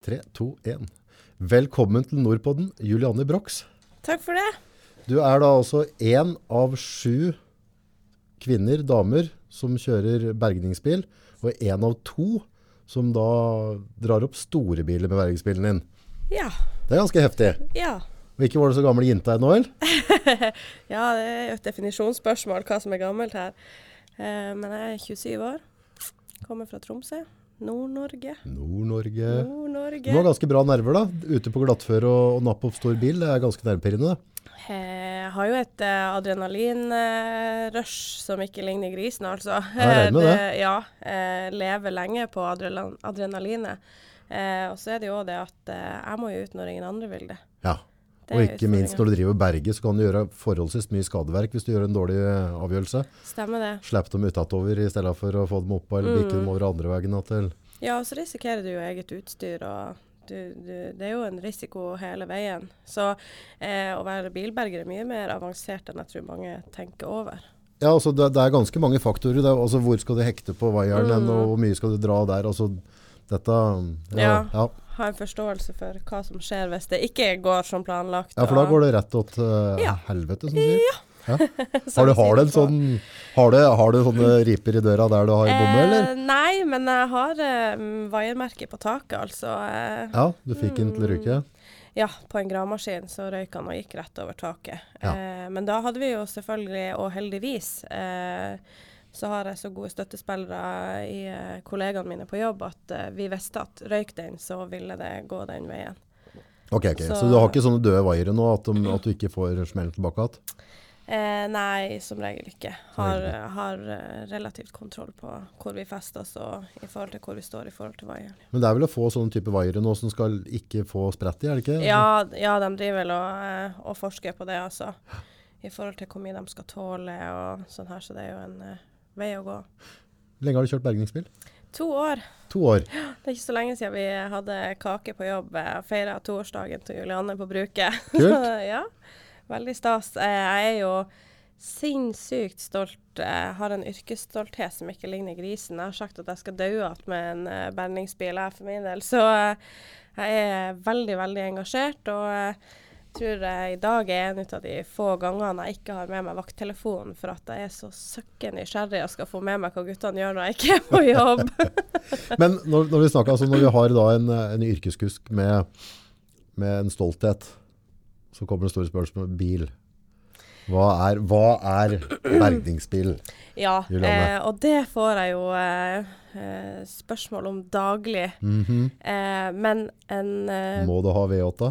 3, 2, 1. Velkommen til Nordpodden, Julianne Brox. Takk for det. Du er da altså én av sju kvinner, damer, som kjører bergningsbil, og én av to som da drar opp store biler med bergingsbilen din. Ja. Det er ganske heftig. Ja. Ikke var det så gammel jente ennå, eller? ja, det er jo et definisjonsspørsmål hva som er gammelt her. Eh, men jeg er 27 år. Kommer fra Tromsø. Nord-Norge. Nord-Norge. Nord-Norge. har ganske bra nerver, da. Ute på glattføre og, og napp opp stor bil. Det er ganske nervepirrende. det. Jeg har jo et uh, adrenalinrush som ikke ligner grisen, altså. jeg regner med det. ja. eh, lever lenge på adrenalinet. Eh, og så er det jo det at jeg må jo ut når ingen andre vil det. Ja. Og ikke minst når du driver berget, så kan du gjøre forholdsvis mye skadeverk hvis du gjør en dårlig eh, avgjørelse. Stemmer det. Slipp dem utatover i stedet for å få dem opp eller bikke Mm. dem over andre veien. Til. Ja, og så risikerer du jo eget utstyr, og du, du, det er jo en risiko hele veien. Så eh, å være bilberger er mye mer avansert enn jeg tror mange tenker over. Ja, altså det, det er ganske mange faktorer. Det er, altså hvor skal du hekte på vaieren, Mm. og hvor mye skal du dra der? Altså dette Ja, Ja. ja. Ha en forståelse for hva som skjer hvis det ikke går som planlagt. ja for da går det rett til Ja. helvete, som du sier. Ja. Ja. Har du, har du sånn har du, har du sånne riper i døra der du har bomme, eller? Eh, nei, men jeg har eh, vaiermerke på taket, altså. Eh, Ja, du fikk den til ryke. Ja, på en gravemaskin så røyk han og gikk rett over taket. Ja. Eh, men da hadde vi jo selvfølgelig, og heldigvis, eh, så har jeg så gode støttespillere i eh, kollegaene mine på jobb at eh, vi visste at røyk den, så ville det gå den veien. Ok, ok. Så, Så- du har ikke sånne døde vaiere nå, at, de, at du ikke får smellen tilbake igjen? Eh, nei, som regel ikke. Har, har eh, relativt kontroll på hvor vi fester oss og i forhold til hvor vi står i forhold til vaieren. Men det er vel å få sånne type vaiere nå som skal ikke få sprett i, er det ikke? Ja, ja, de driver vel og, eh, og forsker på det, altså. I forhold til hvor mye de skal tåle og sånn her, så det er jo en vei å gå. Hvor lenge har du kjørt bergningsbil? To år. To år. Det er ikke så lenge siden vi hadde kake på jobb. og feira toårsdagen til Julianne på bruket. Kult. ja, veldig stas. Eh, Jeg er jo sinnssykt stolt. Jeg har en yrkesstolthet som ikke ligner grisen. Jeg har sagt at jeg skal dø igjen med en uh, jeg for min del. Så eh, jeg er veldig, veldig engasjert. Og tror jeg i dag er en av de få gangene jeg ikke har med meg vakttelefonen, for at jeg er så søkken nysgjerrig og skal få med meg hva guttene gjør når jeg ikke er på jobb. Men når, når vi snakker, altså når vi har en, en yrkeskusk med, med en stolthet, så kommer det store spørsmål bil. Hva er, hva er bergningsbil? Ja, eh, og det får jeg jo eh, eh, spørsmål om daglig. Mhm. Eh, men en eh, Må du ha V8?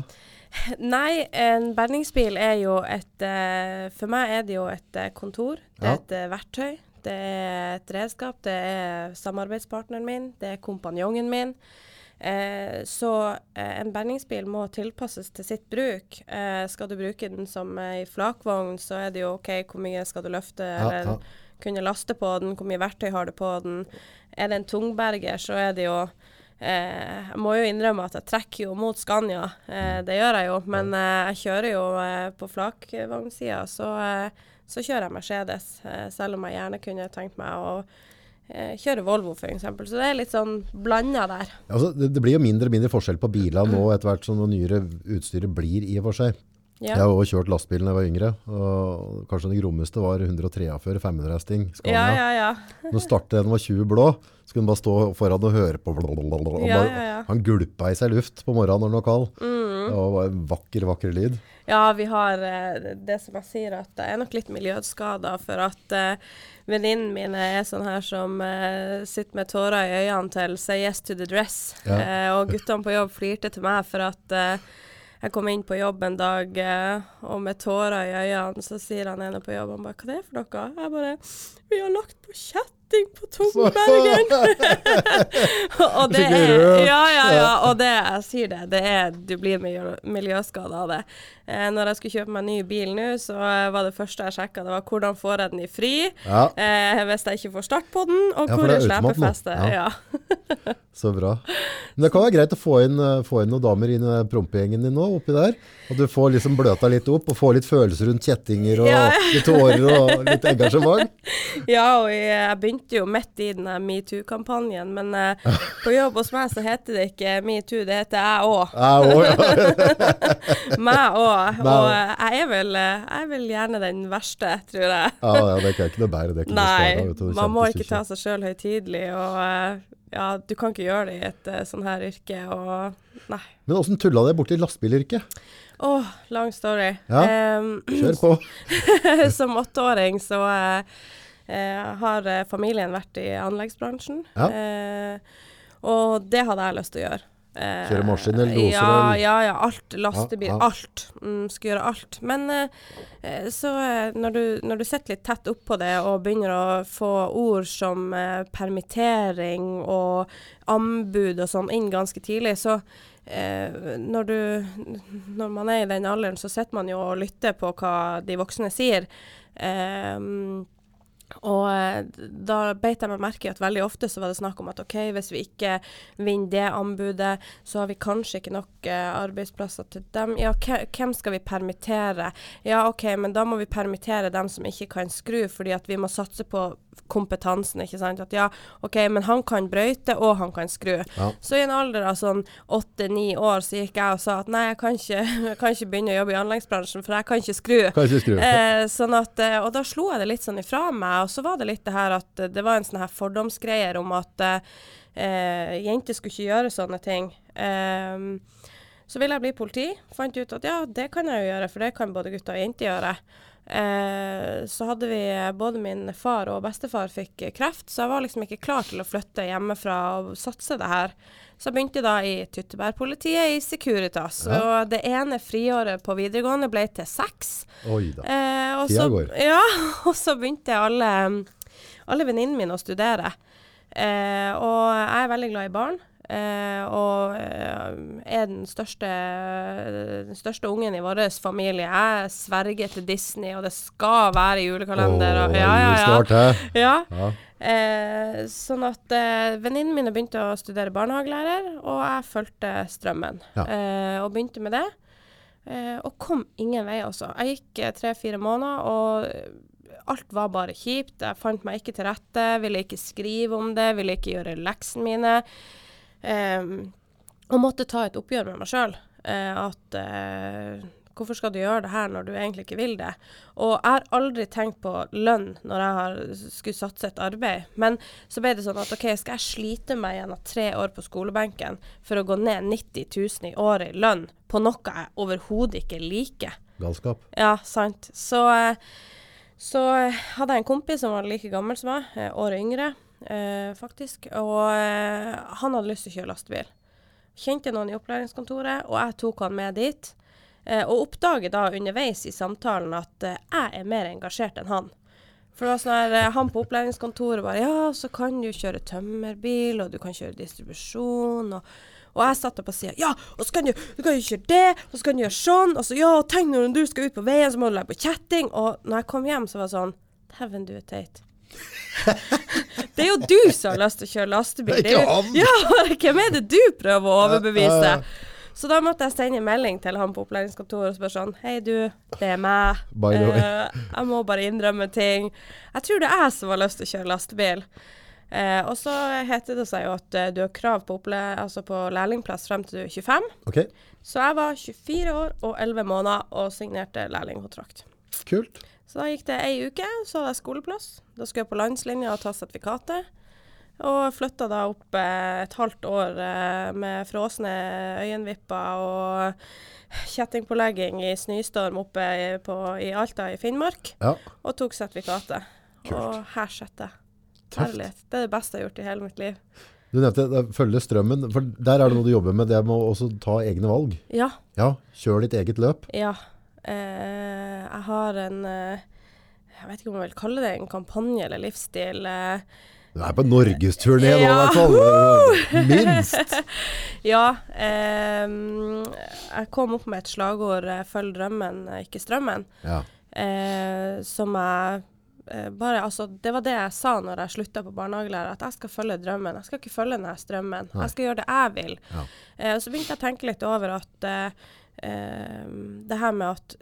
Nei, en berningsbil er jo et eh, For meg er det jo et eh, kontor. Det er et eh, verktøy. Det er et redskap. Det er samarbeidspartneren min. Det er kompanjongen min. Eh, så eh, en berningsbil må tilpasses til sitt bruk. Eh, skal du bruke den som ei flakvogn, så er det jo OK, hvor mye skal du løfte, Ja, eller ja. kunne laste på den, hvor mye verktøy har du på den. Er det en tungberger, så er det jo Eh, jeg må jo innrømme at jeg trekker jo mot Scania, eh, det gjør jeg jo. Men eh, jeg kjører jo eh, på flakvognsida, så, eh, så kjører jeg Mercedes. Eh, selv om jeg gjerne kunne tenkt meg å eh, kjøre Volvo f.eks. Så det er litt sånn blanda der. Altså, det, det blir jo mindre og mindre forskjell på biler nå etter hvert som det nyere utstyret blir i og for seg. Ja. Jeg har også kjørt lastebil da jeg var yngre, og kanskje den grommeste var 143 500 hesting ja, ja, ja. Når startet den var 20 blå, så kunne den bare stå foran og høre på. blablabla, Ja, ja, ja. Han gulpa i seg luft på morgenen når den var kald. Mm. Det var en vakker, vakker lyd. Ja, vi har eh, det som jeg sier, at jeg er nok litt miljøskada for at uh, venninnene mine er sånn her som uh, sitter med tårer i øynene til 'say yes to the dress'. Ja. Uh, og guttene på jobb flirte til meg for at eh, jeg kom inn på jobb en dag, eh, og med tårer i øynene, så sier han ene på jobb han bare 'hva det er for noe?' Jeg bare 'vi har lagt på kjetting på Tungbergen'. og det er. Ja, ja, ja. Og det, jeg sier det, det er Du blir miljø, miljøskada av det. Eh, når jeg skulle kjøpe meg ny bil nå, så eh, var det første jeg sjekka, det var hvordan får jeg den i fri Ja, eh, hvis jeg ikke får start på den, og Ja, hvor er slepefestet. Ja. Ja. så bra. Men det kan være greit å få inn, eh, få inn noen damer inn i prompegjengen din nå, oppi der. At du får liksom bløta litt opp, og får litt følelser rundt kjettinger, og litt tårer, og litt engasjement. Ja, og jeg, begynte jo midt i den metoo-kampanjen, men eh, på jobb hos meg så heter det ikke metoo, det heter jeg òg. Jeg å, ja. Meg òg. Meg Og eh, jeg er, vel, eh, jeg er vel gjerne den verste, tror jeg. Ja, ja, det er ikke noe bære. Det Nei, du, det man må ikke ta seg sjøl høytidelig, og eh, ja, du kan ikke gjøre det i et sånn her yrke, og nei. Men åssen tulla det borti lastebilyrket? Åh, lang story. Ja. um, Kjør på. som åtteåring så eh, har familien vært i anleggsbransjen. Ja. Uh, og det hadde jeg lyst til å gjøre. Eh, Kjøre maskiner, loser ja, ja, ja. Alt. Lastebil. Ja, ja. Alt. Mm, skal gjøre alt. Men eh, eh, så eh, når du, når du sitter litt tett oppå det og begynner å få ord som eh, permittering og anbud og sånn inn ganske tidlig, så eh, når, du, når man er i den alderen, så sitter man jo og lytter på hva de voksne sier. Eh, og eh, da beit jeg meg merke i at veldig ofte så var det snakk om at OK, hvis vi ikke vinner det anbudet, så har vi kanskje ikke nok eh, arbeidsplasser til dem. Ja, hvem skal vi permittere? Ja, OK, men da må vi permittere dem som ikke kan skru, fordi at vi må satse på kompetansen, ikke sant. At ja, OK, men han kan brøyte, og han kan skru. Ja. Så i en alder av sånn åtte-ni år så gikk jeg og sa at nei, jeg kan ikke, jeg kan ikke begynne å jobbe i anleggsbransjen, for jeg kan ikke skru. Kan ikke skru. Eh, sånn at, eh, og da slo jeg det litt sånn ifra meg, og så var det litt det her at eh, det var en sånn her fordomsgreier om at eh, eh, jenter skulle ikke gjøre sånne ting. Eh, så ville jeg bli politi. Fant ut at ja, det kan jeg jo gjøre, for det kan både gutter og jenter gjøre. Eh, så hadde vi både min far og bestefar fikk eh, kreft, så jeg var liksom ikke klar til å flytte hjemmefra og satse det her. Så jeg begynte da i Tyttebærpolitiet i Securitas. Ja. Og det ene friåret på videregående ble til seks. Oi da. Eh, Tida går. ja, og så begynte alle, alle venninnene mine å studere. Eh, og jeg er veldig glad i barn. Eh, og eh, er den største, den største ungen i vår familie. Jeg sverger til Disney, og det skal være julekalender. og, Åh, ja, ja, ja. snart, ja. Ja. Eh, sånn at eh, venninnene mine begynte å studere barnehagelærer, og jeg fulgte strømmen. Ja. Eh, og begynte med det. Eh, og kom ingen vei, altså. Jeg gikk eh, tre-fire måneder, og alt var bare kjipt. Jeg fant meg ikke til rette, ville ikke skrive om det, ville ikke gjøre leksene mine. Eh, og måtte ta et oppgjør med meg sjøl. at hvorfor skal du gjøre det her når du egentlig ikke vil det? Og jeg har aldri tenkt på lønn når jeg har skulle satse et arbeid. Men så ble det sånn at OK, skal jeg slite meg gjennom tre år på skolebenken for å gå ned 90 000 i året i lønn på noe jeg overhodet ikke liker? Galskap. Ja, sant. Så, så hadde jeg en kompis som var like gammel som meg, eh, året yngre eh, faktisk. Og eh, han hadde lyst til å kjøre lastebil. Kjente noen i opplæringskontoret, og jeg tok han med dit. Eh, og oppdager da underveis i samtalen at eh, jeg er mer engasjert enn han. For det var sånn her, eh, Han på opplæringskontoret bare Ja, så kan du kjøre tømmerbil, og du kan kjøre distribusjon. og og jeg satt opp og sier ja, og så kan du, du kan jo gjøre det, og så kan du gjøre sånn. Og så ja, tenk når du skal ut på veien, så må du legge på kjetting. Og når jeg kom hjem, så var det sånn Dæven, du er teit. det er jo du som har lyst til å kjøre lastebil. Det er jo, ja, hvem er det du prøver å overbevise? Så da måtte jeg sende en melding til han på opplæringskontoret og spørre sånn Hei, du, det er meg. Eh, jeg må bare innrømme ting. Jeg tror det er jeg som har lyst til å kjøre lastebil. Uh, og så heter det seg jo at uh, du har krav på, altså på lærlingplass frem til du er 25. Okay. Så jeg var 24 år og 11 måneder og signerte lærlingkontrakt. kult. Så da gikk det ei uke, så hadde jeg skoleplass. Da skulle jeg på landslinja og ta sertifikatet. Og flytta da opp eh, et halvt år eh, med frosne øyenvipper og kjettingpålegging i snøstorm oppe i, på, i Alta i Finnmark. Ja, Og tok sertifikatet. Kult. Og her sitter jeg. Det er det beste jeg har gjort i hele mitt liv. du nevnte følge strømmen, for der er det noe du jobber med, det med å også ta egne valg. Ja. Ja, kjør ditt eget løp. Ja. Eh, jeg har en eh, Jeg vet ikke om jeg vil kalle det en kampanje eller livsstil. Eh, Du er på norgesturné nå, i hvert fall. Minst. Ja. Eh, jeg kom opp med et slagord eh, 'følg drømmen, eh, ikke strømmen'. Ja. Eh, som jeg eh, bare Altså, det var det jeg sa når jeg slutta på barnehagelærer, at jeg skal følge drømmen. Jeg skal ikke følge denne strømmen. Nei. Jeg skal gjøre det jeg vil. Ja. Eh, og så begynte jeg å tenke litt over at eh, eh, det her med at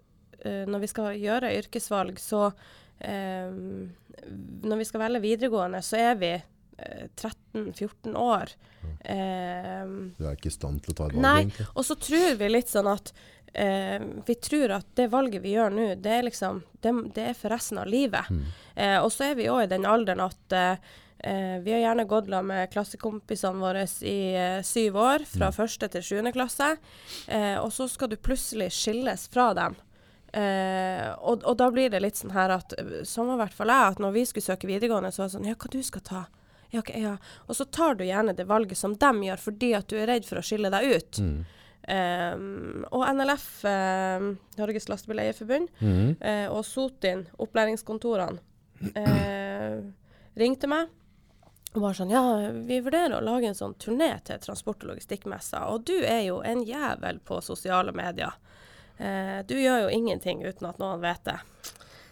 eh, når vi skal gjøre yrkesvalg, så eh, Når vi skal velge videregående, så er vi eh, 13-14 år. Eh, Du er ikke i stand til å ta et valg, Nei, egentlig. og så tror vi litt sånn at eh, vi tror at det valget vi gjør nå, det er liksom det, det er for resten av livet. Mm. Eh, og så er vi òg i den alderen at eh, eh, vi har gjerne gått la med klassekompisene våre i eh, syv år, fra første til sjuende klasse. Eh, og så skal du plutselig skilles fra dem. Eh, og, og da blir det litt sånn her at Sånn var i hvert fall jeg, at når vi skulle søke videregående, så var det sånn Ja, hva du skal ta? Ja, okay, ja. Og så tar du gjerne det valget som dem gjør, fordi at du er redd for å skille deg ut. Mm. Um, og NLF, eh, Norges Lastebileierforbund, mm. eh, og Sotin, opplæringskontorene, eh, ringte meg og var sånn Ja, vi vurderer å lage en sånn turné til transport- og logistikkmessa, og du er jo en jævel på sosiale medier. Eh, du gjør jo ingenting uten at noen vet det.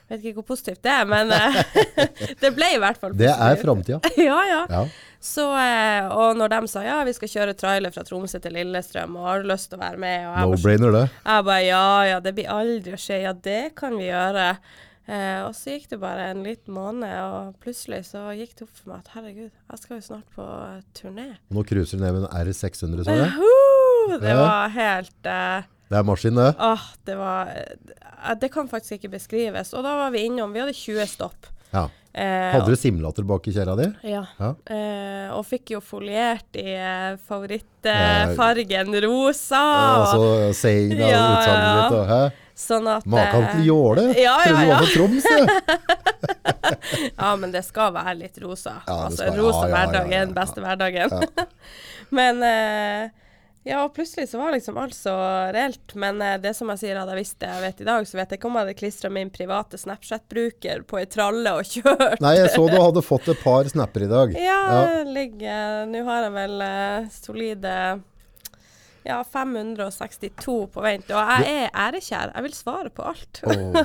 Vet ikke hvor positivt det er, men eh, det ble i hvert fall positivt. Det er framtida. Ja, ja. Ja. Så, eh, og når de sa ja, vi skal kjøre trailer fra Tromsø til Lillestrøm, og har du lyst til å være med? No-brainer, det. jeg bare ja, ja, det blir aldri å skje. Ja, det kan vi gjøre. Eh, og så gikk det bare en liten måned, og plutselig så gikk det opp for meg at herregud, jeg skal jo snart på turné. Nå cruiser du ned med en R600, så jeg. Uhu, det var helt eh, Det er maskin, det. Ah, det var eh, Det kan faktisk ikke beskrives. Og da var vi innom Vi hadde 20 stopp. Ja. Eh, Hadde du simulator bak i kjerra di? Ja. Ja. Eh, og fikk jo foliert i eh, favorittfargen rosa. Altså, og, saying av Ja, utsagnet ja. ditt og hæ? sånn at Makan til jåle? Ja, ja, ja, du å ha Troms. Ja, men det skal være litt rosa. Ja, altså, skal- rosa ja, ja, ja, hverdag ja, er den beste hverdagen. men eh, ja, og plutselig så var liksom alt så reelt. Men eh, det som jeg sier, hadde jeg visst det jeg vet i dag, så vet jeg ikke om jeg hadde klistra min private Snapchat-bruker på ei tralle og kjørt. Nei, jeg så du hadde fått et par snapper i dag. Ja, Ja. ligger Nå har jeg vel eh, solide ja, 562 på vent. Og jeg er ærekjær. Jeg vil svare på alt. Oh,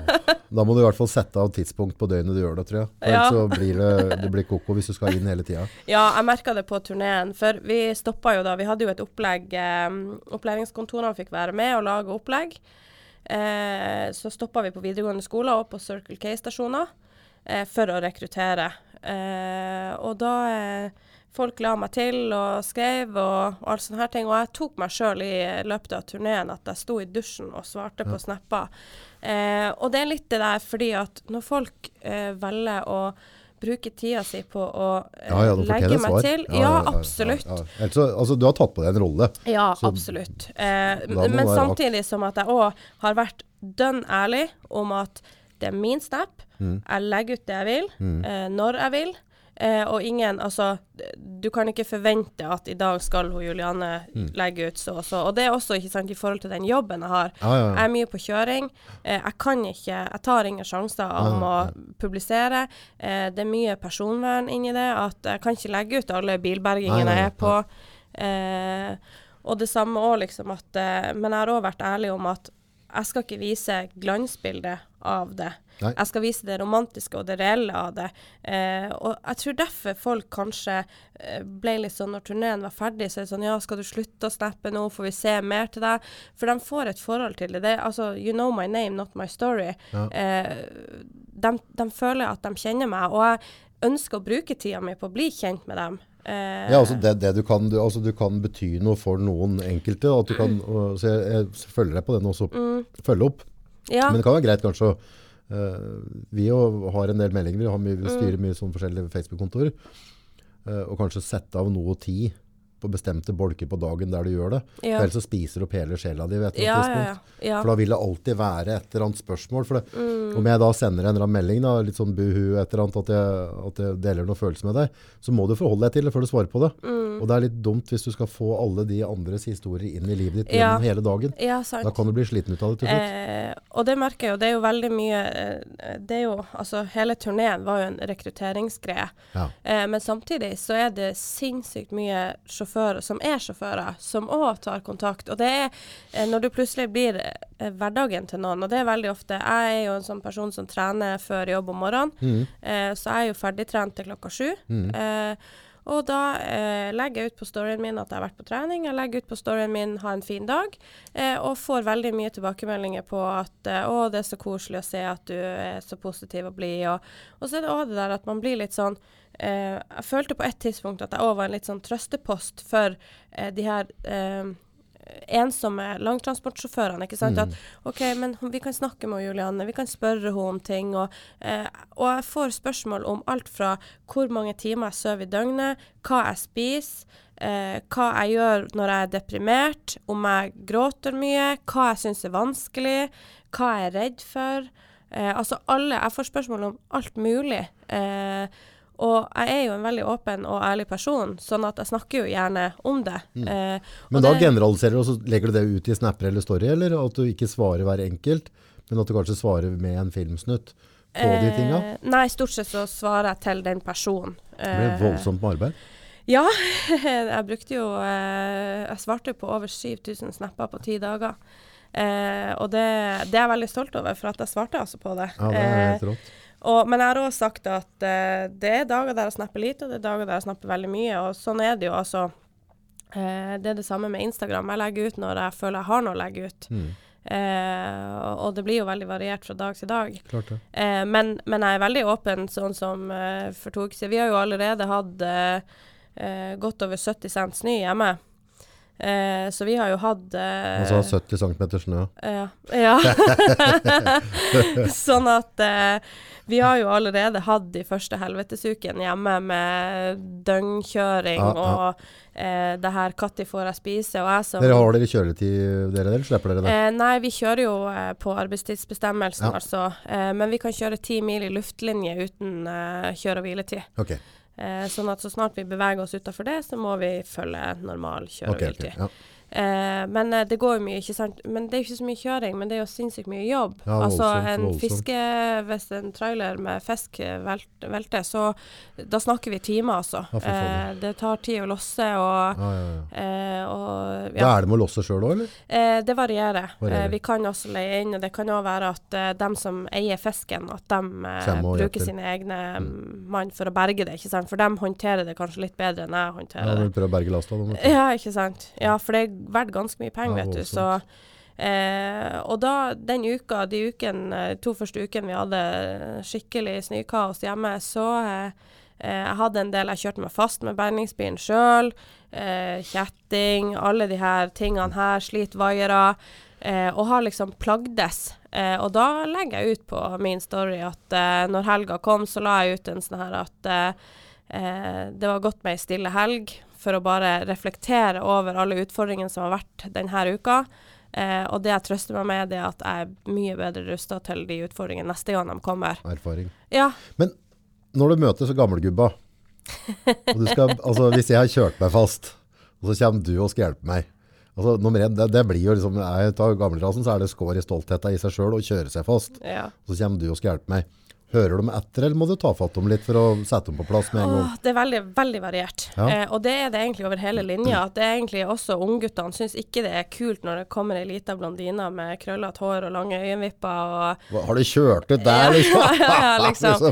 da må du i hvert fall sette av tidspunkt på døgnet du gjør det, tror jeg. For Ja. Så blir det, det blir koko hvis du skal inn hele tida. Ja, jeg merka det på turneen. For vi stoppa jo da. Vi hadde jo et opplegg eh, Opplæringskontorene fikk være med og lage opplegg. Eh, så stoppa vi på videregående skoler og på Circle K-stasjoner eh, for å rekruttere. Eh, og da eh, Folk la meg til og skrev og, og alle sånne her ting. Og jeg tok meg sjøl i løpet av turneen at jeg sto i dusjen og svarte på snapper. Eh, og det er litt det der fordi at når folk eh, velger å bruke tida si på å eh, Ja, ja, legge meg svar. til. Ja, absolutt. Ja, ja. Så, altså, du har tatt på deg en rolle. Ja, Så absolutt. Eh, men samtidig som at jeg òg har vært dønn ærlig om at det er min snap. Mm. Jeg legger ut det jeg vil, eh, når jeg vil. Eh, og ingen Altså, du kan ikke forvente at i dag skal hun Juliane Mm. legge ut så og så. Og det er også ikke sant i forhold til den jobben jeg har. Ja, ja, Jeg er mye på kjøring. Eh, jeg kan ikke Jeg tar ingen sjanser om å publisere. Eh, det er mye personvern inni det. At jeg kan ikke legge ut alle bilbergingene jeg er på. Eh, og det samme òg, liksom at eh, Men jeg har òg vært ærlig om at jeg skal ikke vise glansbildet av det. Nei. Jeg skal vise det romantiske og det reelle av det. Eh, og jeg tror derfor folk kanskje eh, ble litt sånn når turneen var ferdig, så er det sånn Ja, skal du slutte å snappe nå, får vi se mer til deg? For de får et forhold til det. det altså, you know my name, not my story. Ja. Eh, de, de føler at de kjenner meg, og jeg ønsker å bruke tida mi på å bli kjent med dem. Eh, Ja, altså det, det du, kan, du, altså du kan bety noe for noen enkelte. At du kan, så jeg, jeg følger deg på den også. Følge opp. ja. Men det kan være greit kanskje å uh, Vi har en del meldinger, vi, har mye, vi styrer mye sånn forskjellige Facebook-kontorer. Uh, og kanskje sette av noe tid på bestemte bolker på dagen der du gjør det. Ja. Ellers så spiser du opp hele sjela di Vet et ja, ja, ja. For da vil det alltid være et eller annet spørsmål. For det, Mm. Om jeg da sender en eller annen melding, da, litt sånn buhu et eller annet, at jeg, at jeg deler noen følelser med deg, så må du forholde deg til det før du svarer på det. Mm. Og det er litt dumt hvis du skal få alle de andres historier inn i livet ditt gjennom hele dagen. ja, Da kan du bli sliten ut av det til slutt. Eh, og det merker jeg jo, det er jo veldig mye eh, Det er jo Altså, hele turneen var jo en rekrutteringsgreie. Eh, men samtidig så er det sinnssykt mye sjåfører som er sjåfører, som òg tar kontakt. Og det er eh, når du plutselig blir eh, hverdagen til noen, og det er veldig ofte Jeg er jo en sånn person som trener før jobb om morgenen, Mm. eh, så jeg er jo ferdigtrent til klokka sju. Eh, og da eh, legger jeg ut på storyen min at jeg har vært på trening. Jeg legger ut på storyen min 'ha en fin dag', eh, og får veldig mye tilbakemeldinger på at eh, 'å, det er så koselig å se at du er så positiv og blid'. Og, og så er det òg det der at man blir litt sånn eh, Jeg følte på et tidspunkt at jeg òg var en litt sånn trøstepost for eh, de her eh, ensomme langtransportsjåførene. ikke sant? At OK, men vi kan snakke med Julianne, vi kan spørre henne om ting. Og, eh, og jeg får spørsmål om alt fra hvor mange timer jeg sover i døgnet, hva jeg spiser, eh, hva jeg gjør når jeg er deprimert, om jeg gråter mye, hva jeg syns er vanskelig, hva jeg er redd for. Eh, altså alle Jeg får spørsmål om alt mulig. Eh, og jeg er jo en veldig åpen og ærlig person, sånn at jeg snakker jo gjerne om det. Eh, Men da det- generaliserer du, og så legger du det ut i snapper eller story, eller at du ikke svarer hver enkelt, men at du kanskje svarer med en filmsnutt på de tinga? Eh, nei, stort sett så svarer jeg til den personen. Det blir Eh, voldsomt med arbeid. Ja, jeg brukte jo eh, Jeg svarte på over 7000 snapper på ti dager. Eh, og det, det er jeg veldig stolt over, for at jeg svarte altså på det. Ja, det er helt rått. Og, men jeg har òg sagt at uh, det er dager der jeg snapper lite, og det er dager der jeg snapper veldig mye. Og sånn er det jo, altså. Uh, det er det samme med Instagram. Jeg legger ut når jeg føler jeg har noe å legge ut. Mm, Uh, og, det blir jo veldig variert fra dag til dag. klart det. Men, men jeg er veldig åpen, sånn som for to uker siden. Vi har jo allerede hatt godt over 70 cent snø hjemme. Eh, så vi har jo hatt eh, Altså 70 cm snø. ja. ja. sånn at eh, vi har jo allerede hatt de første helvetesukene hjemme med døgnkjøring Ja, ja. og eh, det her 'når får jeg spise?' og jeg som Dere har dere kjøretid, dere, eller slipper dere det? Eh, nei, vi kjører jo eh, på arbeidstidsbestemmelsen, Ja. altså. Eh, men vi kan kjøre ti mil i luftlinje uten eh, kjøre- og hviletid. Ok, Eh, sånn at så snart vi beveger oss utafor det, så må vi følge normal kjøre- og ok, ok. hviletid. Ja. Eh, men eh, det går jo mye, ikke sant. Men det er jo ikke så mye kjøring, men det er jo sinnssykt mye jobb. Ja, altså voldsomt, en voldsomt. fiske Hvis en trailer med fisk velt, velter, så da snakker vi timer, altså. Ja, eh, det tar tid å losse og, Ja, eh, og Da er det med å losse sjøl òg, eller? Eh, det varierer. Varierer. Eh, vi kan også leie inn, og det kan òg være at eh, dem som eier fisken, at de bruker sine egne mm. mann for å berge det. ikke sant? For de håndterer det kanskje litt bedre enn jeg håndterer håndterer Ja, det. prøver å berge lasta? Ja, ikke sant. Ja, for det verdt ganske mye penger, Ja, vet du. Så, eh, og da, den uka, de uken, eh, to første ukene vi hadde skikkelig snøkaos hjemme, så eh, eh, jeg hadde en del jeg kjørte meg fast med bergingsbilen sjøl. Eh, kjetting, alle de her tingene her. Slit vaiere. Eh, og har liksom plagdes. Eh, og da legger jeg ut på min story at eh, når helga kom, så la jeg ut en sånn her at eh, det var godt med ei stille helg for å bare reflektere over alle utfordringene som har vært denne uka. Eh, og det jeg trøster meg med, er at jeg er mye bedre rusta til de utfordringene neste gang de kommer. Erfaring. Ja, Men Når du møter så gamlegubba, og altså hvis jeg har kjørt meg fast, og så kommer du og skal hjelpe meg, altså nummer én, det, det blir jo liksom, jeg tar gammelrasen, så er det skår i stoltheten i seg selv å kjøre seg fast, ja. så kommer du og skal hjelpe meg. Hører de etter, eller må du ta fatt om litt for å sette dem på plass med en gang? Åh, det er veldig, veldig variert. Ja. Eh, og det er det egentlig over hele linja. At det er egentlig også ungguttene syns ikke det er kult når det kommer ei lita blondine med krøllete hår og lange øyenvipper og Hva, Har du kjørt ut der, liksom? Ja, ja, liksom.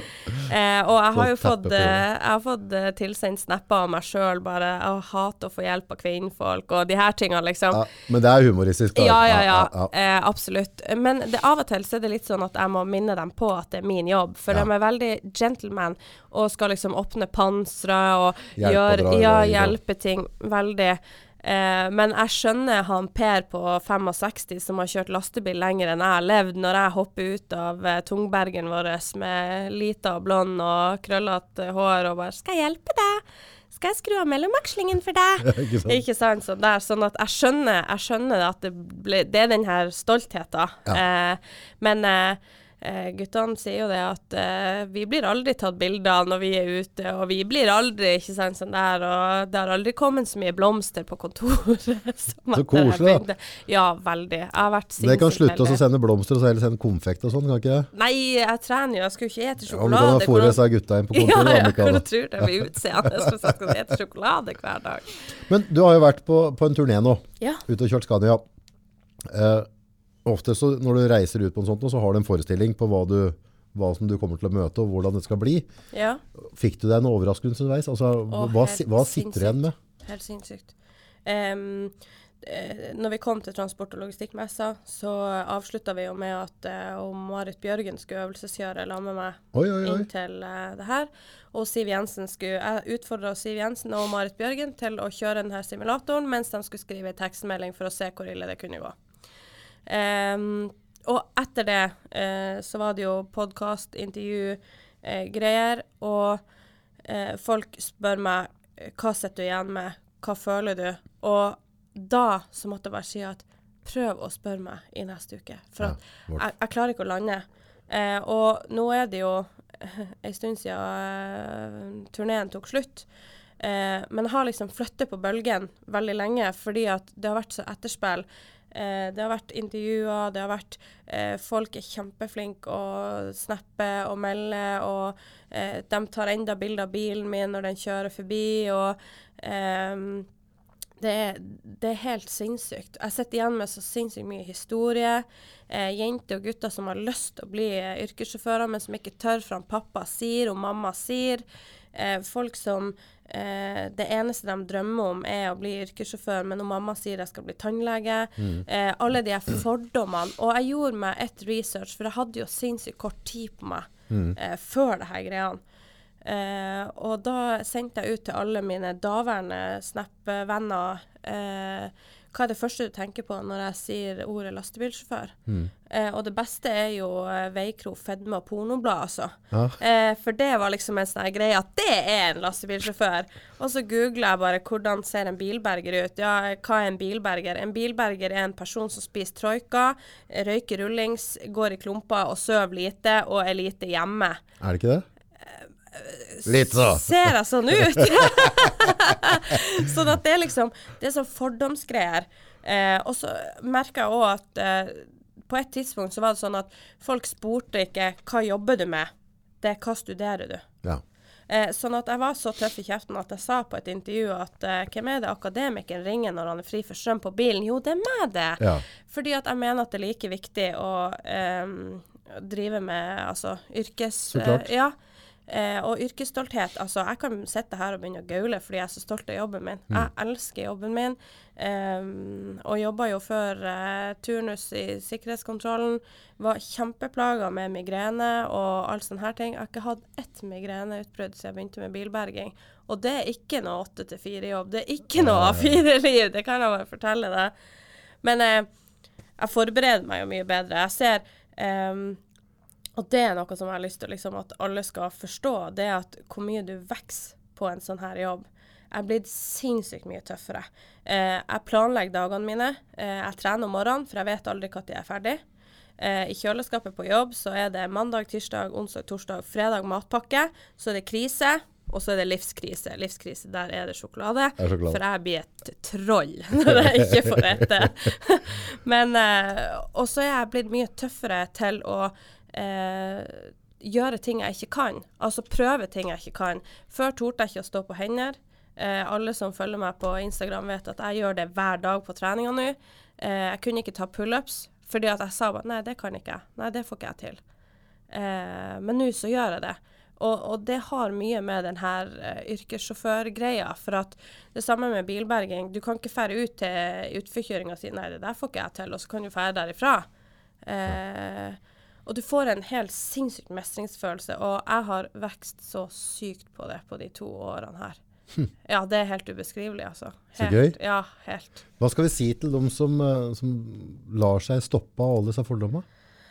Eh, og jeg har jo fått, eh, jeg har fått eh, tilsendt snapper av meg sjøl bare Jeg hater å få hjelp av kvinnfolk og de her tingene, liksom. Ja, men det er humoristisk. da. Ja, ja, ja. ja. Eh, absolutt. Men det, av og til så er det litt sånn at jeg må minne dem på at det er min jobb. For Ja. de er veldig gentleman og skal liksom åpne pansre og gjøre Ja, hjelpe ting. Veldig. Eh, men jeg skjønner han Per på 65 som har kjørt lastebil lenger enn jeg har levd, når jeg hopper ut av eh, tungbergen vår med lita og blond og krøllete hår og bare 'Skal jeg hjelpe deg? Skal jeg skru av mellomvekslingen for deg?' Ikke sant? Ikke sant? Sånn, der, sånn at jeg skjønner, jeg skjønner at det, ble, det er den her stoltheten. Ja. Eh, men eh, eh, guttene sier jo det at eh, vi blir aldri tatt bilder av når vi er ute, og vi blir aldri ikke sant, sånn der, og det har aldri kommet så mye blomster på kontoret. som Så koselig, da. Ja, veldig. Jeg har vært Det kan slutte å sende blomster og så heller sende konfekt og sånn, kan ikke det? Nei, jeg trener jo, jeg skulle ikke ete Ja, men du kan ha fôret disse gutta inn på kontoret, Ja, ja, hvordan tror du det blir utseende hvis jeg skal ete sjokolade hver dag? Men du har jo vært på, på en turné nå, Ja. ute og kjørt Scania. Eh, ofte så når du reiser ut på en sånt, så har du en forestilling på hva, du, hva som du kommer til å møte, og hvordan det skal bli. ja. Fikk du deg en overraskelse underveis? Altså, Åh, hva, hva sitter du igjen med? Helt sinnssykt. Eh, når vi kom til transport- og logistikkmessa, så avslutta vi jo med at uh, Marit Bjørgen skulle øvelseskjøre sammen med meg Oi, oi, oi. inn til eh, det her. Og Siv Jensen skulle Jeg utfordra Siv Jensen og Marit Bjørgen til å kjøre denne simulatoren mens de skulle skrive en tekstmelding for å se hvor ille det kunne gå. Em, og etter det eh, så var det jo podkast, intervju, eh, greier. Og eh, folk spør meg eh, hva sitter du igjen med, hva føler du? Og da så måtte jeg bare si at prøv å spørre meg i neste uke. For Ja, jeg, jeg klarer ikke å lande. Eh, og nå er det jo en stund siden eh, turneen tok slutt. Men jeg har liksom flyttet på bølgen veldig lenge fordi at det har vært så etterspill. Eh, det har vært intervjuer, det har vært eh, Folk er kjempeflinke å snappe og melde, og eh, de tar enda bilder av bilen min når den kjører forbi, og ehm, det er, det er helt sinnssykt. Jeg sitter igjen med så sinnssykt mye historie. Eh, jenter og gutter som har lyst til å bli eh, yrkessjåfører, men som ikke tør for pappa sier og mamma sier. Eh, folk som eh, det eneste de drømmer om er å bli yrkessjåfør, men når mamma sier jeg skal bli tannlege. Eh, alle de fordommene. Og jeg gjorde meg et research, for jeg hadde jo sinnssykt kort tid på meg eh, før det her greiene. Eh, og da sendte jeg ut til alle mine daværende Snap-venner eh, hva er det første du tenker på når jeg sier ordet lastebilsjåfør? Eh, og det beste er jo eh, veikro, fedme og pornoblad, altså. Ja. Eh, for det var liksom en sånn greie at det er en lastebilsjåfør. Og så googla jeg bare hvordan ser en bilberger ut. Ja, hva er en bilberger? En bilberger er en person som spiser troika, røyker rullings, går i klumper og sover lite og er lite hjemme. Er det ikke det? Litt så. Ser jeg sånn ut? sånn at det er liksom Det er sånn fordomsgreier. Eh, og så merka jeg òg at eh, på et tidspunkt så var det sånn at folk spurte ikke 'hva jobber du med', det er 'hva studerer du'? Ja. Eh, sånn at jeg var så tøff i kjeften at jeg sa på et intervju at eh, hvem er det akademikeren ringer når han er fri for strøm på bilen? Jo, det er meg, det. Ja. Fordi at jeg mener at det er like viktig å eh, drive med altså yrkes... Så klart. ja. Eh, og yrkesstolthet. Altså, jeg kan sitte her og begynne å gaule fordi jeg er så stolt av jobben min. Mm. Jeg elsker jobben min. ehm, og jobba jo før eh, turnus i sikkerhetskontrollen. Var kjempeplaga med migrene og all sånne her ting. Jeg har ikke hatt ett migreneutbrudd siden jeg begynte med bilberging. Og det er ikke noe åtte til fire-jobb. Det er ikke noe A4-liv, det kan jeg bare fortelle deg. Men eh, jeg forbereder meg jo mye bedre. Jeg ser ehm, Og det er noe som jeg har lyst til liksom, at alle skal forstå, det er at hvor mye du vokser på en sånn her jobb. Jeg er blitt sinnssykt mye tøffere. Eh, jeg planlegger dagene mine. Eh, jeg trener om morgenen, for jeg vet aldri når jeg er ferdig. Eh, I kjøleskapet på jobb så er det mandag, tirsdag, onsdag, torsdag, fredag matpakke. Så er det krise, og så er det livskrise. Livskrise, der er det sjokolade. Er sjokolade. For jeg blir et troll når jeg ikke får ete. Men eh, Og så er jeg blitt mye tøffere til å eh, gjøre ting jeg ikke kan. Altså prøve ting jeg ikke kan. Før torde jeg ikke å stå på hender. Eh, alle som følger meg på Instagram vet at jeg gjør det hver dag på treninga nå. Eh, jeg kunne ikke ta pullups fordi at jeg sa bare nei, det kan ikke jeg. Nei, det får ikke jeg til. Eh, men nå så gjør jeg det. Og, og det har mye med den her eh, yrkessjåførgreia. For at det samme med bilberging. Du kan ikke fære ut til utforkjøringa og si nei, det der får ikke jeg til, og så kan du fære derifra. Eh, og du får en helt sinnssyk mestringsfølelse, og jeg har vokst så sykt på det på de to årene her. Ja, det er helt ubeskrivelig, altså. Så gøy. Ja, helt. Hva skal vi si til dem som, eh, som lar seg stoppe av alle disse fordommene?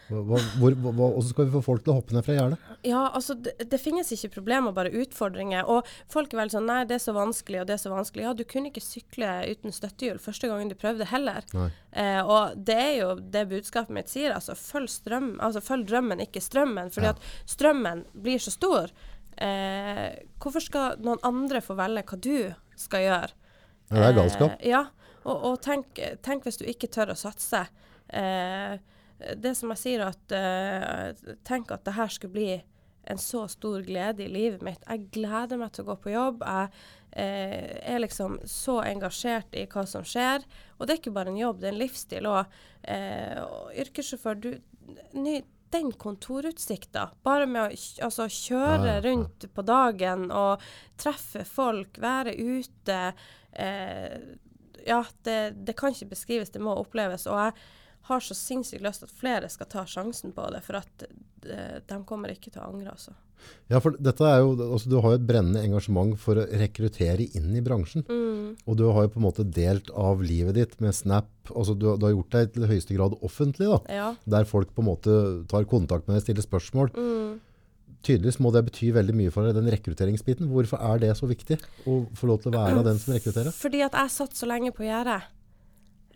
Hvordan skal vi få folk til å hoppe ned fra gjerdet? Ja, altså det, det finnes ikke problemer, bare utfordringer. Og folk er vel sånn Nei, det er så vanskelig, og det er så vanskelig. Ja, du kunne ikke sykle uten støttehjul første gangen du prøvde heller. Eh, og det er jo det budskapet mitt sier, altså følg strøm, altså følg drømmen, ikke strømmen. Fordi Ja. at strømmen blir så stor. Eh, hvorfor skal noen andre få velge hva du skal gjøre? Ja, det er galskap. Eh, ja, og, og tenk, tenk hvis du ikke tør å satse. Eh, det som jeg sier at uh, Tenk at det her skulle bli en så stor glede i livet mitt. Jeg gleder meg til å gå på jobb. Jeg uh, er liksom så engasjert i hva som skjer. Og det er ikke bare en jobb, det er en livsstil òg. Uh, og yrkessjåfør, du ny, den kontorutsikta, bare med å altså, kjøre rundt på dagen og treffe folk, være ute eh, Ja, det, det kan ikke beskrives, det må oppleves. Og jeg har så sinnssykt lyst til at flere skal ta sjansen på det, for at eh, de kommer ikke til å angre, altså. Ja, for dette er jo, altså, du har jo et brennende engasjement for å rekruttere inn i bransjen. Mm. Og du har jo på en måte delt av livet ditt med Snap. Altså, du, du har gjort deg til høyeste grad offentlig, da. Ja. Der folk på en måte tar kontakt med deg, stiller spørsmål. Mm. Tydeligvis må det bety veldig mye for deg, den rekrutteringsbiten. Hvorfor er det så viktig å få lov til å være den som rekrutterer? Fordi at jeg satt så lenge på gjerdet.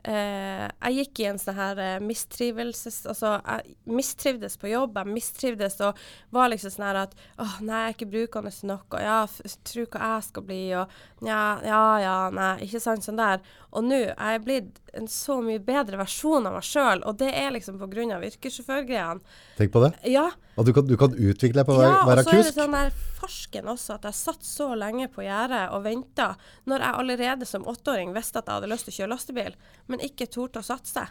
Eh, jeg gikk i en sånn her eh, mistrivelses... Altså, jeg mistrivdes på jobb. Jeg mistrivdes og var liksom sånn her at åh, nei, jeg er ikke brukende nok, og ja, tro hva jeg skal bli, og ja, ja, ja, nei, ikke sant, sånn der. Og nå er jeg blitt en så mye bedre versjon av meg sjøl, og det er liksom på grunn av yrkessjåførgreiene. Tenk på det. Ja, At du kan, du kan utvikle deg på å være, ja, og så er det sånn der farsken også, at jeg satt så lenge på gjerdet og venta, når jeg allerede som åtteåring visste at jeg hadde lyst til å kjøre lastebil, men ikke torde å satse.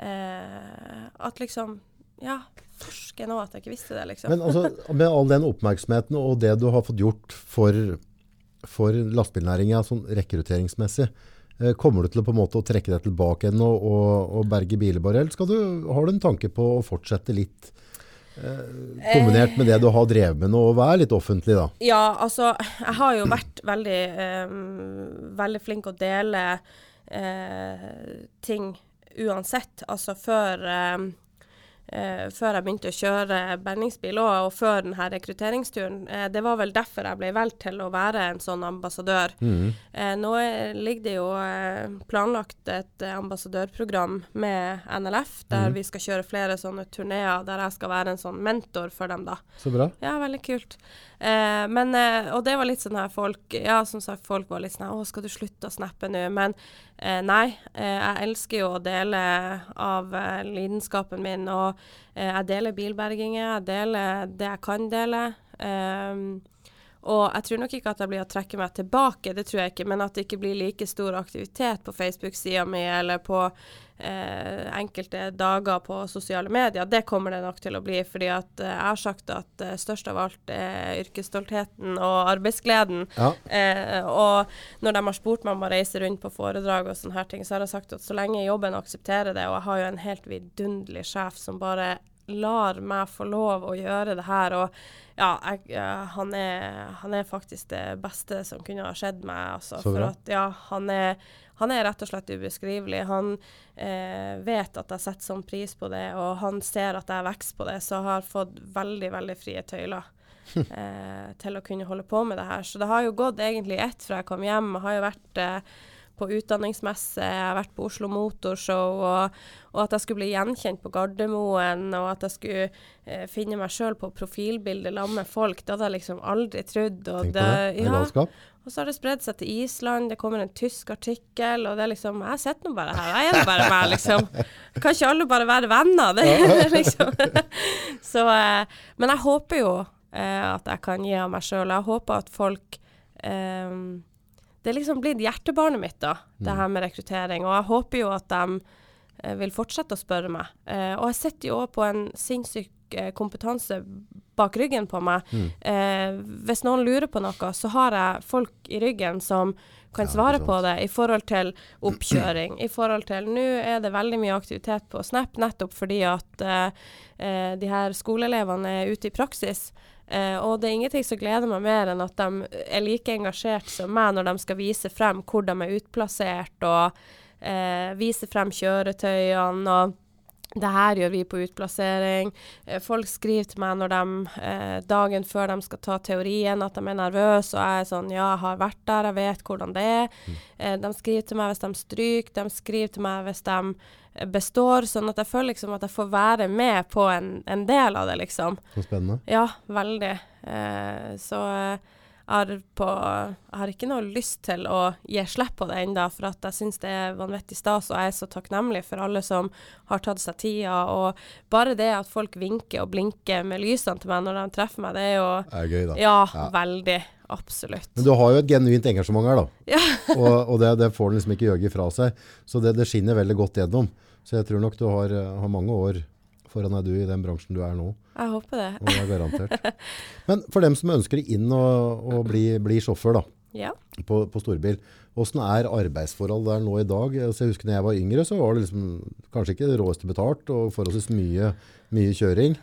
Eh, at liksom Ja, farsken òg at jeg ikke visste det, liksom. Men altså, med all den oppmerksomheten og det du har fått gjort for, for lastebilnæringa sånn rekrutteringsmessig, eh, kommer du til å på en måte å trekke deg tilbake igjen og, og, og berge biler bare, eller skal du, har du en tanke på å fortsette litt kombinert med det du har drevet med nå, og være litt offentlig da? Ja, altså, jeg har jo vært veldig, um, veldig flink å dele uh, ting uansett. Altså før eh, eh, før jeg begynte å kjøre berningsbil og, og før denne rekrutteringsturen. Eh, det var vel derfor jeg ble valgt til å være en sånn ambassadør. Mm. Eh, nå er, ligger det jo eh, planlagt et eh, ambassadørprogram med NLF, der mm. vi skal kjøre flere sånne turneer der jeg skal være en sånn mentor for dem, da. Så bra. Ja, veldig kult. Eh, men, og det var litt sånn her folk Ja, som sagt, folk var litt sånn her, Å, skal du slutte å snappe nå? Men eh, nei. Eh, jeg elsker jo å dele av eh, lidenskapen min, og eh, jeg deler bilberginger. Jeg deler det jeg kan dele. Ehm, og jeg tror nok ikke at jeg blir å trekke meg tilbake, det tror jeg ikke, men at det ikke blir like stor aktivitet på Facebook-sida mi eller på eh, enkelte dager på sosiale medier. Det kommer det nok til å bli, fordi at eh, jeg har sagt at eh, størst av alt er yrkesstoltheten og arbeidsgleden. Ja. Eh, og når de har spurt meg om å reise rundt på foredrag og sånne her ting, så har jeg sagt at så lenge jobben aksepterer det, og jeg har jo en helt vidunderlig sjef som bare lar meg få lov å gjøre det her. Og ja, jeg, han, er, han er faktisk det beste som kunne ha skjedd meg. Altså, for at ja, han er, han er rett og slett ubeskrivelig. Han eh, vet at jeg setter sånn pris på det, og han ser at jeg vokser på det, så jeg har fått veldig, veldig frie tøyler. eh, til å kunne holde på med det her. Så det har jo gått egentlig ett fra jeg kom hjem. Jeg har jo vært eh, på utdanningsmesse, jeg har vært på Oslo Motorshow, og, og at jeg skulle bli gjenkjent på Gardermoen, og at jeg skulle eh, finne meg sjøl på profilbildet sammen med folk, det hadde jeg liksom aldri trodd. Og Tenk det. Det ja, det og så har det spredd seg til Island, det kommer en tysk artikkel, og det er liksom Jeg sitter nå bare her, jeg er nå bare meg, liksom. Kan ikke alle bare være venner? Det liksom Så eh, Men jeg håper jo eh, at jeg kan gi av meg sjøl. Jeg håper at folk eh, Det er liksom blitt hjertebarnet mitt, da, det her med rekruttering. Og jeg håper jo at de eh, vil fortsette å spørre meg. Eh, og jeg sitter jo òg på en sinnssyk eh, kompetanse bak ryggen på meg. Mm. Eh, hvis noen lurer på noe, så har jeg folk i ryggen som kan svare på det i forhold til oppkjøring. I forhold til Nå er det veldig mye aktivitet på Snap, nettopp fordi at eh, eh, de her skoleelevene er ute i praksis. Eh, og det er ingenting som gleder meg mer enn at de er like engasjert som meg når de skal vise frem hvor de er utplassert, og eh, vise frem kjøretøyene. og det her gjør vi på utplassering. Eh, folk skriver til meg når de, eh, dagen før de skal ta teorien, at de er nervøse. Og jeg er sånn Ja, jeg har vært der, jeg vet hvordan det er. Mm. Eh, de skriver til meg hvis de stryker, de skriver til meg hvis de eh, består. Sånn at jeg føler liksom at jeg får være med på en, en del av det, liksom. Så spennende. Ja, veldig. Eh, så eh, har, på, har ikke noe lyst til å gi slipp på det ennå, for jeg syns det er vanvittig stas, og jeg er så takknemlig for alle som har tatt seg tida. Og bare det at folk vinker og blinker med lysene til meg når de treffer meg, det er jo Det er gøy, da. Ja, Ja. veldig. Absolutt. Men du har jo et genuint engasjement her, da. Ja. og og det, det får den liksom ikke gjøge fra seg. Så det, det skinner veldig godt gjennom. Så jeg tror nok du har, eh, har mange år foran deg du i den bransjen du er nå. Jeg håper det. Og det er garantert. Men for dem som ønsker inn og, og bli, bli sjåfør da, Ja. på, på storbil, hvordan er arbeidsforhold der nå i dag? Altså, jeg husker når jeg var yngre, så var det liksom, kanskje ikke det råeste betalt, og forholdsvis mye, mye kjøring.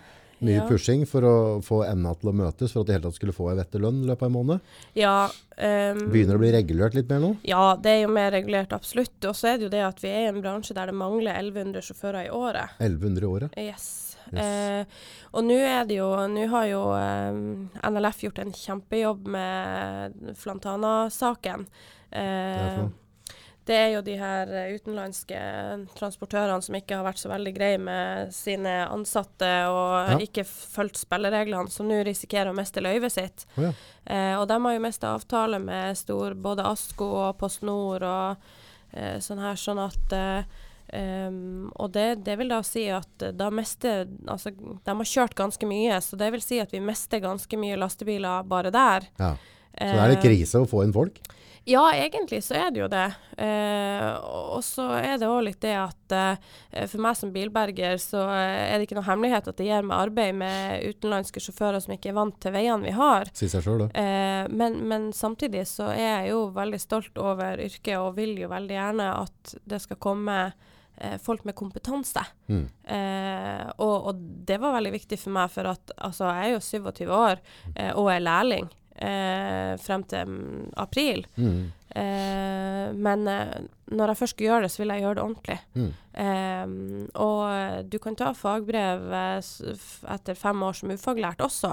Mye Ja. pushing for å få enda til å møtes, for at de hele tatt skulle få en vettig lønn i løpet av en måned. Ja, Um, Begynner det å bli regulert litt mer nå? ja, det er jo mer regulert, absolutt. Og så er det jo det at vi er i en bransje der det mangler 1100 sjåfører i året. 1100 i året. Yes. Yes. Uh, og nå er det jo Nå har jo um, NLF gjort en kjempejobb med Flantana-saken. Det er for Eh, noe. Det er jo de her eh, utenlandske transportørene som ikke har vært så veldig greie med sine ansatte og Ja. ikke fulgt spillereglene, som nå risikerer å miste løyvet sitt. Oh, ja. Eh, og de har jo mista avtale med stor, både ASKO og Post Nord og eh, sånn her, sånn at eh, Um, og det, det vil da si at eh, da mister Altså, de har kjørt ganske mye, så det vil si at vi mister ganske mye lastebiler bare der. ja. Så det er Eh, krise å få inn folk? Ja, egentlig så er det jo det. Eh, og så er det òg litt det at eh, for meg som bilberger, så eh, er det ikke noe hemmelighet at det gir meg arbeid med utenlandske sjåfører som ikke er vant til veiene vi har. Sier seg sjøl, da. Eh, men, men samtidig så er jeg jo veldig stolt over yrket og vil jo veldig gjerne at det skal komme eh, folk med kompetanse. Mm. Eh, og, og det var veldig viktig for meg, for at altså, jeg er jo 27 år eh, og er lærling eh, frem til april. Mm. Eh, men eh, når jeg først skal gjøre det, så vil jeg gjøre det ordentlig. Mm. Eh, og du kan ta fagbrev eh, etter fem år som ufaglært også,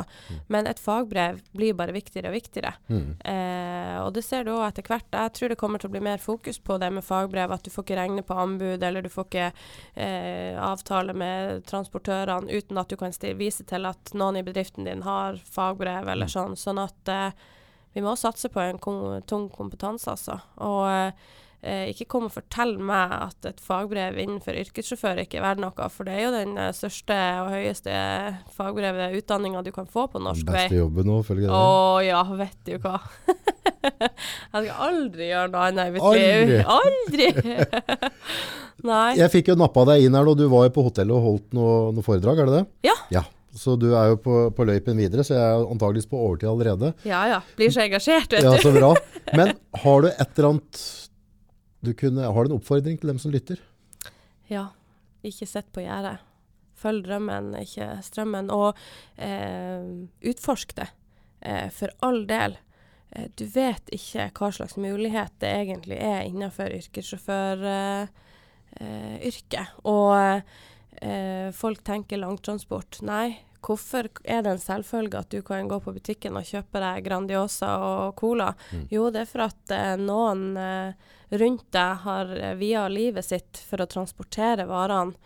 men et fagbrev blir bare viktigere og viktigere. Mm. Eh, og det ser du òg etter hvert. Jeg tror det kommer til å bli mer fokus på det med fagbrev. At du får ikke regne på anbud, eller du får ikke eh, avtale med transportørene uten at du kan vise til at noen i bedriften din har fagbrev eller sånn. Sånn at vi må satse på en kom tung kompetanse, altså. Og eh, ikke kom og fortell meg at et fagbrev innenfor yrkessjåfør ikke er verdt noe, for det er jo den eh, største og høyeste fagbrevet utdanninga du kan få på norsk vei. Beste jobben nå, følger det. Å ja, vet du hva. jeg skal aldri gjøre noe annet i mitt liv. Aldri! Nei. Jeg fikk jo nappa deg inn her nå. Du var jo på hotellet og holdt noe, noe foredrag, er det det? Ja. Ja. Så du er jo på, på løypen videre, så jeg er antageligvis på overtid allerede. Ja ja. Blir så engasjert, vet du. Ja, så bra. Men har du et eller annet du kunne, Har du en oppfordring til dem som lytter? Ja. Ikke sitt på gjerdet. Følg drømmen, ikke strømmen. Og eh, utforsk det. Eh, for all del. Eh, du vet ikke hva slags mulighet det egentlig er innenfor yrkessjåføryrket. Eh, yrket. og eh, folk tenker langtransport. Nei, hvorfor er det en selvfølge at du kan gå på butikken og kjøpe deg Grandiosa og Cola? Mm. Jo, det er for at eh, noen eh, rundt deg har eh, via livet sitt for å transportere varene.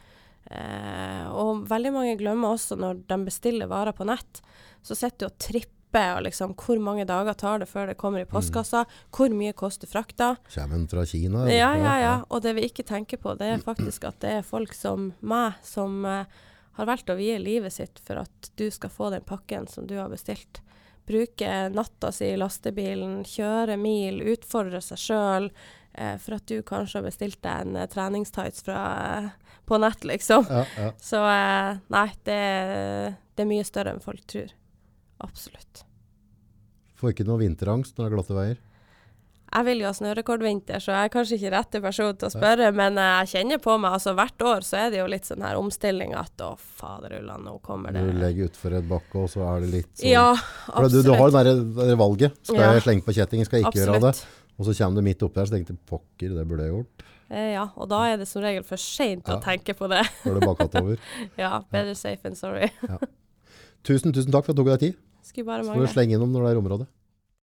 Eh, og veldig mange glemmer også når de bestiller varer på nett, så sitter du og tripper og liksom Hvor mange dager tar det før det kommer i postkassa? Hvor mye koster frakta? Kommer den fra Kina? Ja, ja, ja. Og det vi ikke tenker på, det er faktisk at det er folk som meg, som eh, har valgt å vie livet sitt for at du skal få den pakken som du har bestilt. Bruke natta si i lastebilen, kjøre mil, utfordre seg sjøl. Eh, for at du kanskje har bestilt deg en eh, treningstights fra, eh, på nett, liksom. Ja, ja. Så eh, nei, det, det er mye større enn folk tror. Absolutt. Får ikke noe vinterangst når det er glatte veier? Jeg vil jo ha snørekordvinter, så jeg er kanskje ikke rette person til å spørre, men eh, jeg kjenner på meg altså hvert år så er det jo litt sånn her omstilling at å faderullan, nå kommer det Du legger utfor et bakke, og så er det litt sånn Ja, absolutt. du, du har det der, valget. Skal Ja. jeg slenge på kjettingen, skal jeg ikke gjøre det? Og så kommer du midt oppi her, så tenker du pokker, det burde jeg gjort. Eh, ja, og da er det som regel for seint å tenke på det. Før det bakkatt over. ja, better safe than sorry. Tusen, tusen takk for at du tok deg tid. Skulle bare Så får du slenge innom når det er området.